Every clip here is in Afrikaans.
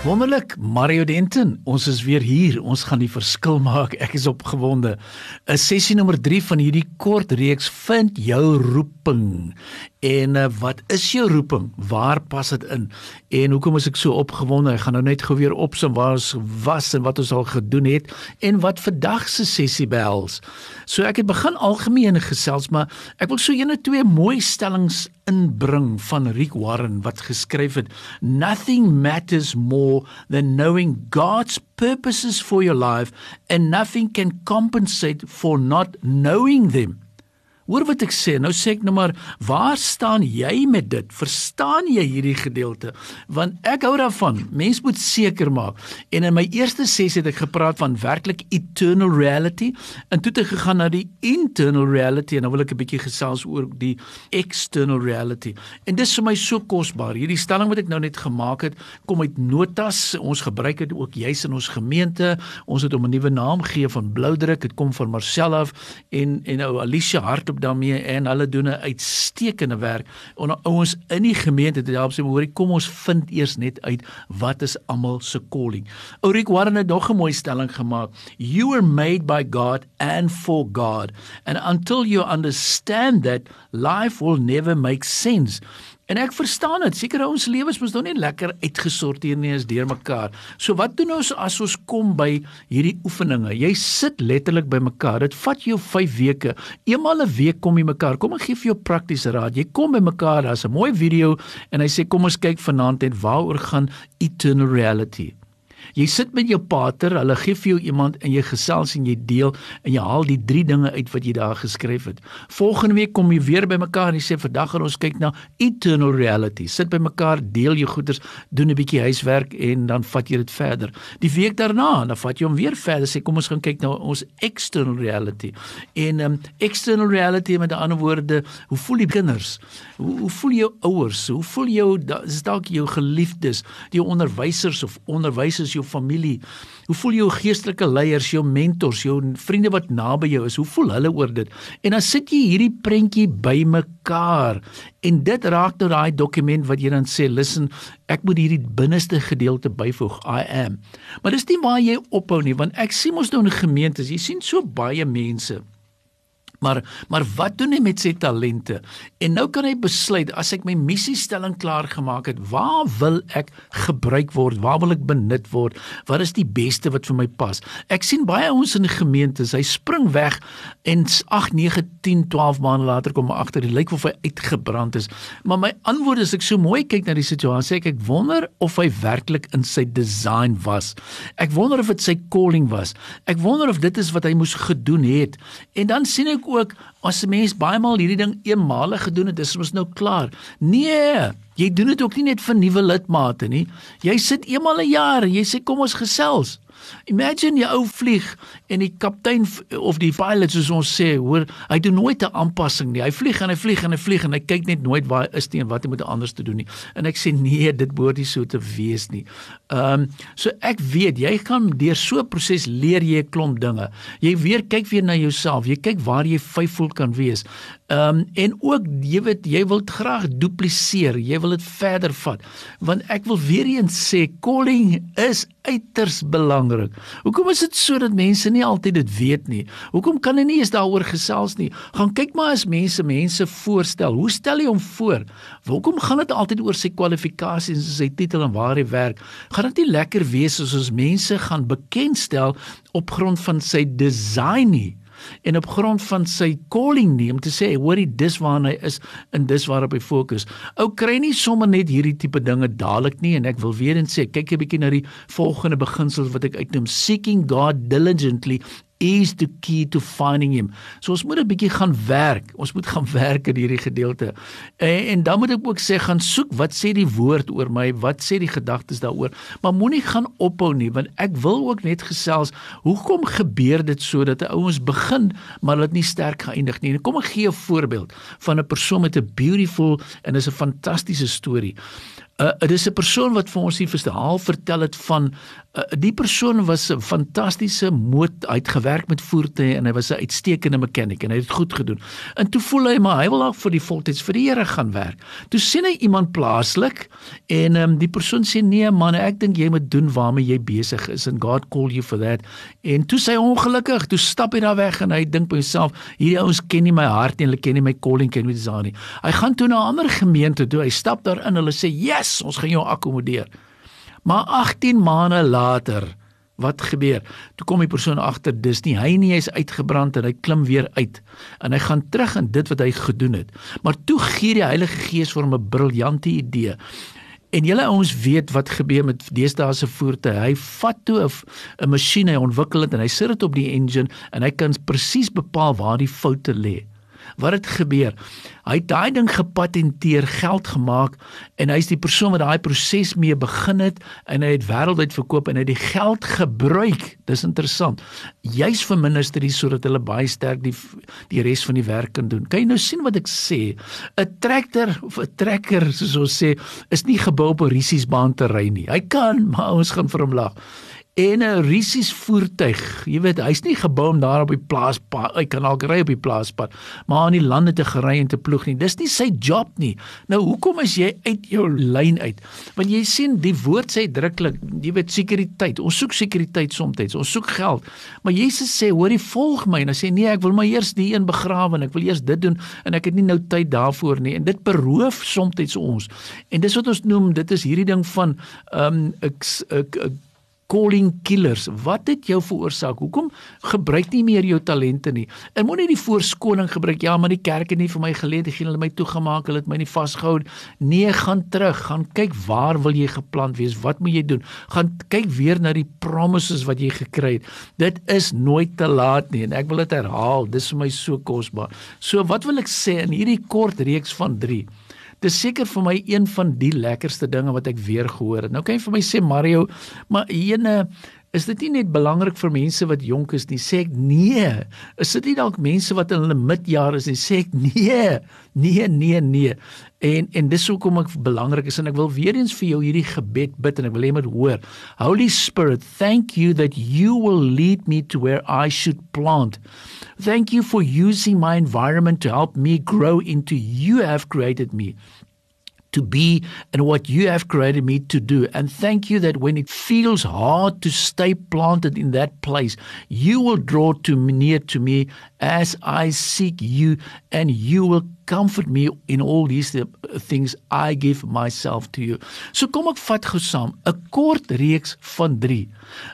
Wonderlik, Mario Denton. Ons is weer hier. Ons gaan die verskil maak. Ek is opgewonde. 'n Sessie nommer 3 van hierdie kort reeks vind jou roeping. En uh, wat is jou roeping? Waar pas dit in? En hoekom is ek so opgewonde? Ek gaan nou net gou weer opsom waar ons was en wat ons al gedoen het en wat vandag se sessie behels. So ek het begin algemeen gesels, maar ek wil so ene twee mooi stellings inbring van Rick Warren wat geskryf het: Nothing matters more than knowing God's purposes for your life and nothing can compensate for not knowing them. Hoor wat ek sê. Nou sê ek nou maar, waar staan jy met dit? Verstaan jy hierdie gedeelte? Want ek hou daarvan. Mens moet seker maak. En in my eerste sessie het ek gepraat van werklik eternal reality en toe het ek gegaan na die internal reality en nou wil ek 'n bietjie gesels oor die external reality. En dis vir my so kosbaar. Hierdie stelling wat ek nou net gemaak het, kom uit notas. Ons gebruik dit ook juis in ons gemeente. Ons het hom 'n nuwe naam gegee van Bloudruk. Dit kom van Marcel af en en nou Alicia Hartop daarmee en hulle doen 'n uitstekende werk. Onder ouens in die gemeente het help sê hoorie kom ons vind eers net uit wat is almal se calling. Ourik Warren het nog 'n mooi stelling gemaak. You are made by God and for God. And until you understand that life will never make sense. En ek verstaan dit. Seker ons lewens mos nog nie lekker uitgesorteer nie as deurmekaar. So wat doen ons as ons kom by hierdie oefeninge? Jy sit letterlik by mekaar. Dit vat jou 5 weke. Eenmal 'n week kom jy mekaar. Kom ek gee vir jou praktiese raad. Jy kom by mekaar, daar's 'n mooi video en hy sê kom ons kyk vanaand net waaroor gaan eternal reality. Jy sit met jou pater, hulle gee vir jou iemand en jy gesels en jy deel en jy haal die drie dinge uit wat jy daar geskryf het. Volgende week kom jy weer by mekaar en jy sê vandag gaan ons kyk na eternal reality. Sit by mekaar, deel jou goeders, doen 'n bietjie huiswerk en dan vat jy dit verder. Die week daarna, dan vat jy hom weer verder sê kom ons gaan kyk na ons external reality. En um, external reality met ander woorde, hoe voel die kinders? Hoe, hoe voel jou ouers? Hoe voel jou is dalk jou geliefdes, die onderwysers of onderwysers jou familie? Hoe voel jou geestelike leiers, jou mentors, jou vriende wat naby jou is? Hoe voel hulle oor dit? En dan sit jy hierdie prentjie bymekaar en dit raak tot daai dokument wat jy dan sê, "Listen, ek moet hierdie binneste gedeelte byvoeg, I am." Maar dis nie waar jy ophou nie, want ek sien mos nou in gemeentes, jy sien so baie mense Maar maar wat doen hy met sy talente? En nou kan hy besluit as ek my missiestelling klaar gemaak het, waar wil ek gebruik word? Waar wil ek benut word? Wat is die beste wat vir my pas? Ek sien baie ons in die gemeentes, hy spring weg en 8, 9, 10, 12 maande later kom hy agter, dit lyk of hy uitgebrand is. Maar my antwoord is ek so mooi kyk na die situasie, ek, ek wonder of hy werklik in sy design was. Ek wonder of dit sy calling was. Ek wonder of dit is wat hy moes gedoen het. En dan sien ek ook as 'n mens baie maal hierdie ding eenmalig gedoen het, is ons nou klaar. Nee, jy doen dit ook nie net vir nuwe lidmate nie. Jy sit eenmal 'n jaar en jy sê kom ons gesels. Imagine jy ou vlieg en die kaptein of die pilot soos ons sê, hoor, hy doen nooit 'n aanpassing nie. Hy vlieg en hy vlieg en hy vlieg en hy kyk net nooit waar is nie en wat hy moet anders te doen nie. En ek sê nee, dit behoort nie so te wees nie. Ehm um, so ek weet jy kan deur so 'n proses leer jy 'n klomp dinge. Jy weer kyk weer na jouself. Jy kyk waar jy vyfvol kan wees. Ehm um, en ook jy weet jy wil graag dupliseer. Jy wil dit verder vat. Want ek wil weer eens sê calling is uiters belangrik. Hoekom is dit so dat mense nie altyd dit weet nie? Hoekom kan hulle nie eens daaroor gesels nie? Gaan kyk maar as mense mense voorstel. Hoe stel jy hom voor? Hoekom gaan dit altyd oor sy kwalifikasies en sy titel en waar hy werk? Gaan dit nie lekker wees as ons mense gaan bekendstel op grond van sy design nie? En op grond van sy calling nie om te sê hoorie dis waarna hy is en dis waarop hy fokus. Ou kry nie sommer net hierdie tipe dinge dadelik nie en ek wil weer eens sê kyk 'n bietjie na die volgende beginsels wat ek uitnoem seeking God diligently is the key to finding him. So ons moet 'n bietjie gaan werk. Ons moet gaan werk in hierdie gedeelte. En, en dan moet ek ook sê gaan soek wat sê die woord oor my? Wat sê die gedagtes daaroor? Maar moenie gaan ophou nie want ek wil ook net gesels hoekom gebeur dit so dat 'n ouens begin maar dit nie sterk geëindig nie. Kom ek gee 'n voorbeeld van 'n persoon met 'n beautiful en is 'n fantastiese storie. Uh dis 'n persoon wat vir ons hier verhaal vertel het van uh, die persoon was 'n fantastiese moot uitgewerk met voertuie en hy was 'n uitstekende mechanic en hy het dit goed gedoen. En toe voel hy maar hy wil dalk vir die voltyds vir die Here gaan werk. Toe sien hy iemand plaaslik en um, die persoon sê nee man, ek dink jy moet doen waarmee jy besig is and God call you for that. En toe sê hy ongelukkig, toe stap hy daar weg en hy dink by homself, hierdie ouens ken nie my hart nie, hulle ken nie my calling, ken nie wat is nie. Hy gaan toe na 'n ander gemeente toe. Hy stap daar in, hulle sê, "Yes, ons gaan jou akkommodeer." Maar 18 maande later, wat gebeur? Toe kom die persoon agter, dis nie hy nie, hy's uitgebrand en hy klim weer uit. En hy gaan terug in dit wat hy gedoen het. Maar toe gee die Heilige Gees vir hom 'n briljante idee. En julle ouens weet wat gebeur met deesdae se voertuie. Hy vat toe 'n masjien, hy ontwikkel dit en hy sit dit op die engine en hy kan presies bepaal waar die foute lê. Wat het gebeur? Hy het daai ding gepatenteer, geld gemaak en hy's die persoon wat daai proses mee begin het en hy het wêreldwyd verkoop en hy het die geld gebruik. Dis interessant. Juis vir ministeries sodat hulle baie sterk die die res van die werk kan doen. Kan jy nou sien wat ek sê? 'n Trekker of 'n trekker soos ons sê, is nie gebou op 'n risiesbaan te ry nie. Hy kan, maar ons gaan vir hom lag en 'n risies voertuig. Jy weet, hy's nie gebou om daar op die plaaspad, hy kan al ry op die plaaspad, maar aan die lande te gery en te ploeg nie. Dis nie sy job nie. Nou hoekom is jy uit jou lyn uit? Want jy sien die woord sê druklik, jy weet sekuriteit. Ons soek sekuriteit soms. Ons soek geld. Maar Jesus sê, "Hoorie, volg my." En hy sê, "Nee, ek wil maar eers die een begrawe en ek wil eers dit doen en ek het nie nou tyd daarvoor nie." En dit beroof soms ons. En dis wat ons noem, dit is hierdie ding van ehm um, ek ek, ek calling killers. Wat het jou veroorsaak? Hoekom gebruik nie meer jou talente nie? En moenie die voorskoning gebruik. Ja, maar die kerk het nie vir my geleer, die hulle my toegemaak, hulle het my nie vasgehou. Nee, gaan terug, gaan kyk waar wil jy geplant wees? Wat moet jy doen? Gaan kyk weer na die promises wat jy gekry het. Dit is nooit te laat nie en ek wil dit herhaal. Dis vir my so kosbaar. So wat wil ek sê in hierdie kort reeks van 3? Dis seker vir my een van die lekkerste dinge wat ek weer gehoor het. Nou kan jy vir my sê Mario, maar ene is dit nie net belangrik vir mense wat jonk is nie. Sê ek nee. Is dit nie dalk mense wat in hulle midjare is en sê ek nee. Nee, nee, nee. En en dis hoekom ek belangrik is en ek wil weer eens vir jou hierdie gebed bid en ek wil hê moet hoor. Holy Spirit, thank you that you will lead me to where I should plant. Thank you for using my environment to help me grow into you have created me to be and what you have created me to do. And thank you that when it feels hard to stay planted in that place, you will draw to near to me as I seek you, and you will comfort me in all these things I give myself to you. So kom ek vat gou saam 'n kort reeks van 3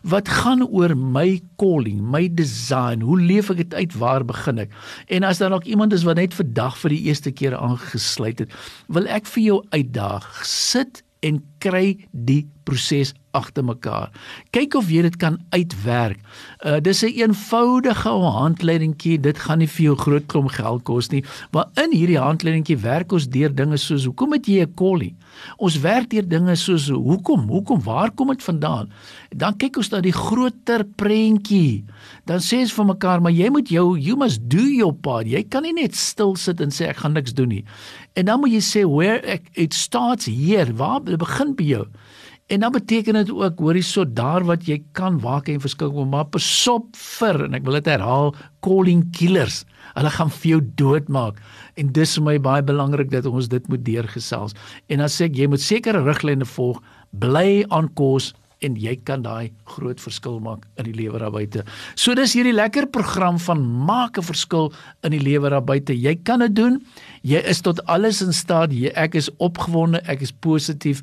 wat gaan oor my calling, my design. Hoe leef ek dit uit? Waar begin ek? En as daar dalk iemand is wat net vandag vir die eerste keer aangesluit het, wil ek vir jou uitdaag. Sit en kry die proses agter mekaar. Kyk of jy dit kan uitwerk. Uh dis 'n een eenvoudige handleidingkie. Dit gaan nie vir jou groot klomp geld kos nie, maar in hierdie handleidingkie werk ons deur dinge soos hoekom het jy 'n calling? Ons werk deur dinge soos hoekom? Hoekom? Waar kom dit vandaan? Dan kyk ons na die groter prentjie. Dan sê ons vir mekaar, maar jy moet jou you must do your part. Jy kan nie net stil sit en sê ek gaan niks doen nie. En dan moet jy sê where it starts here. Waar begin by jou? En dan beteken dit ook hoorie so daar wat jy kan waak en verskil kom maar besop vir en ek wil dit herhaal calling killers. Hulle gaan vir jou doodmaak. En dis vir my baie belangrik dat ons dit moet deurgesels. En dan sê ek jy moet sekere riglyne volg, bly aan kos en jy kan daai groot verskil maak in die lewe daar buite. So dis hierdie lekker program van maak 'n verskil in die lewe daar buite. Jy kan dit doen. Jy is tot alles in staat. Jy, ek is opgewonde, ek is positief.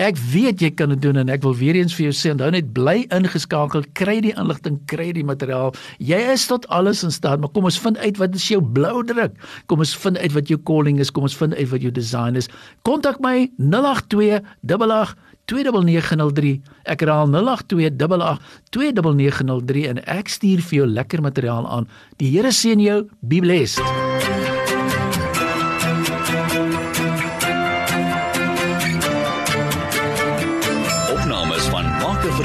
Ek weet jy kan dit doen en ek wil weer eens vir jou sê, onthou net bly ingeskakel, kry die inligting, kry die materiaal. Jy is tot alles in staat, maar kom ons vind uit wat is jou blou druk. Kom ons vind uit wat jou calling is, kom ons vind uit wat jou design is. Kontak my 082 88 29903 ek herhaal 0828829903 en ek stuur vir jou lekker materiaal aan die Here seën jou be blessed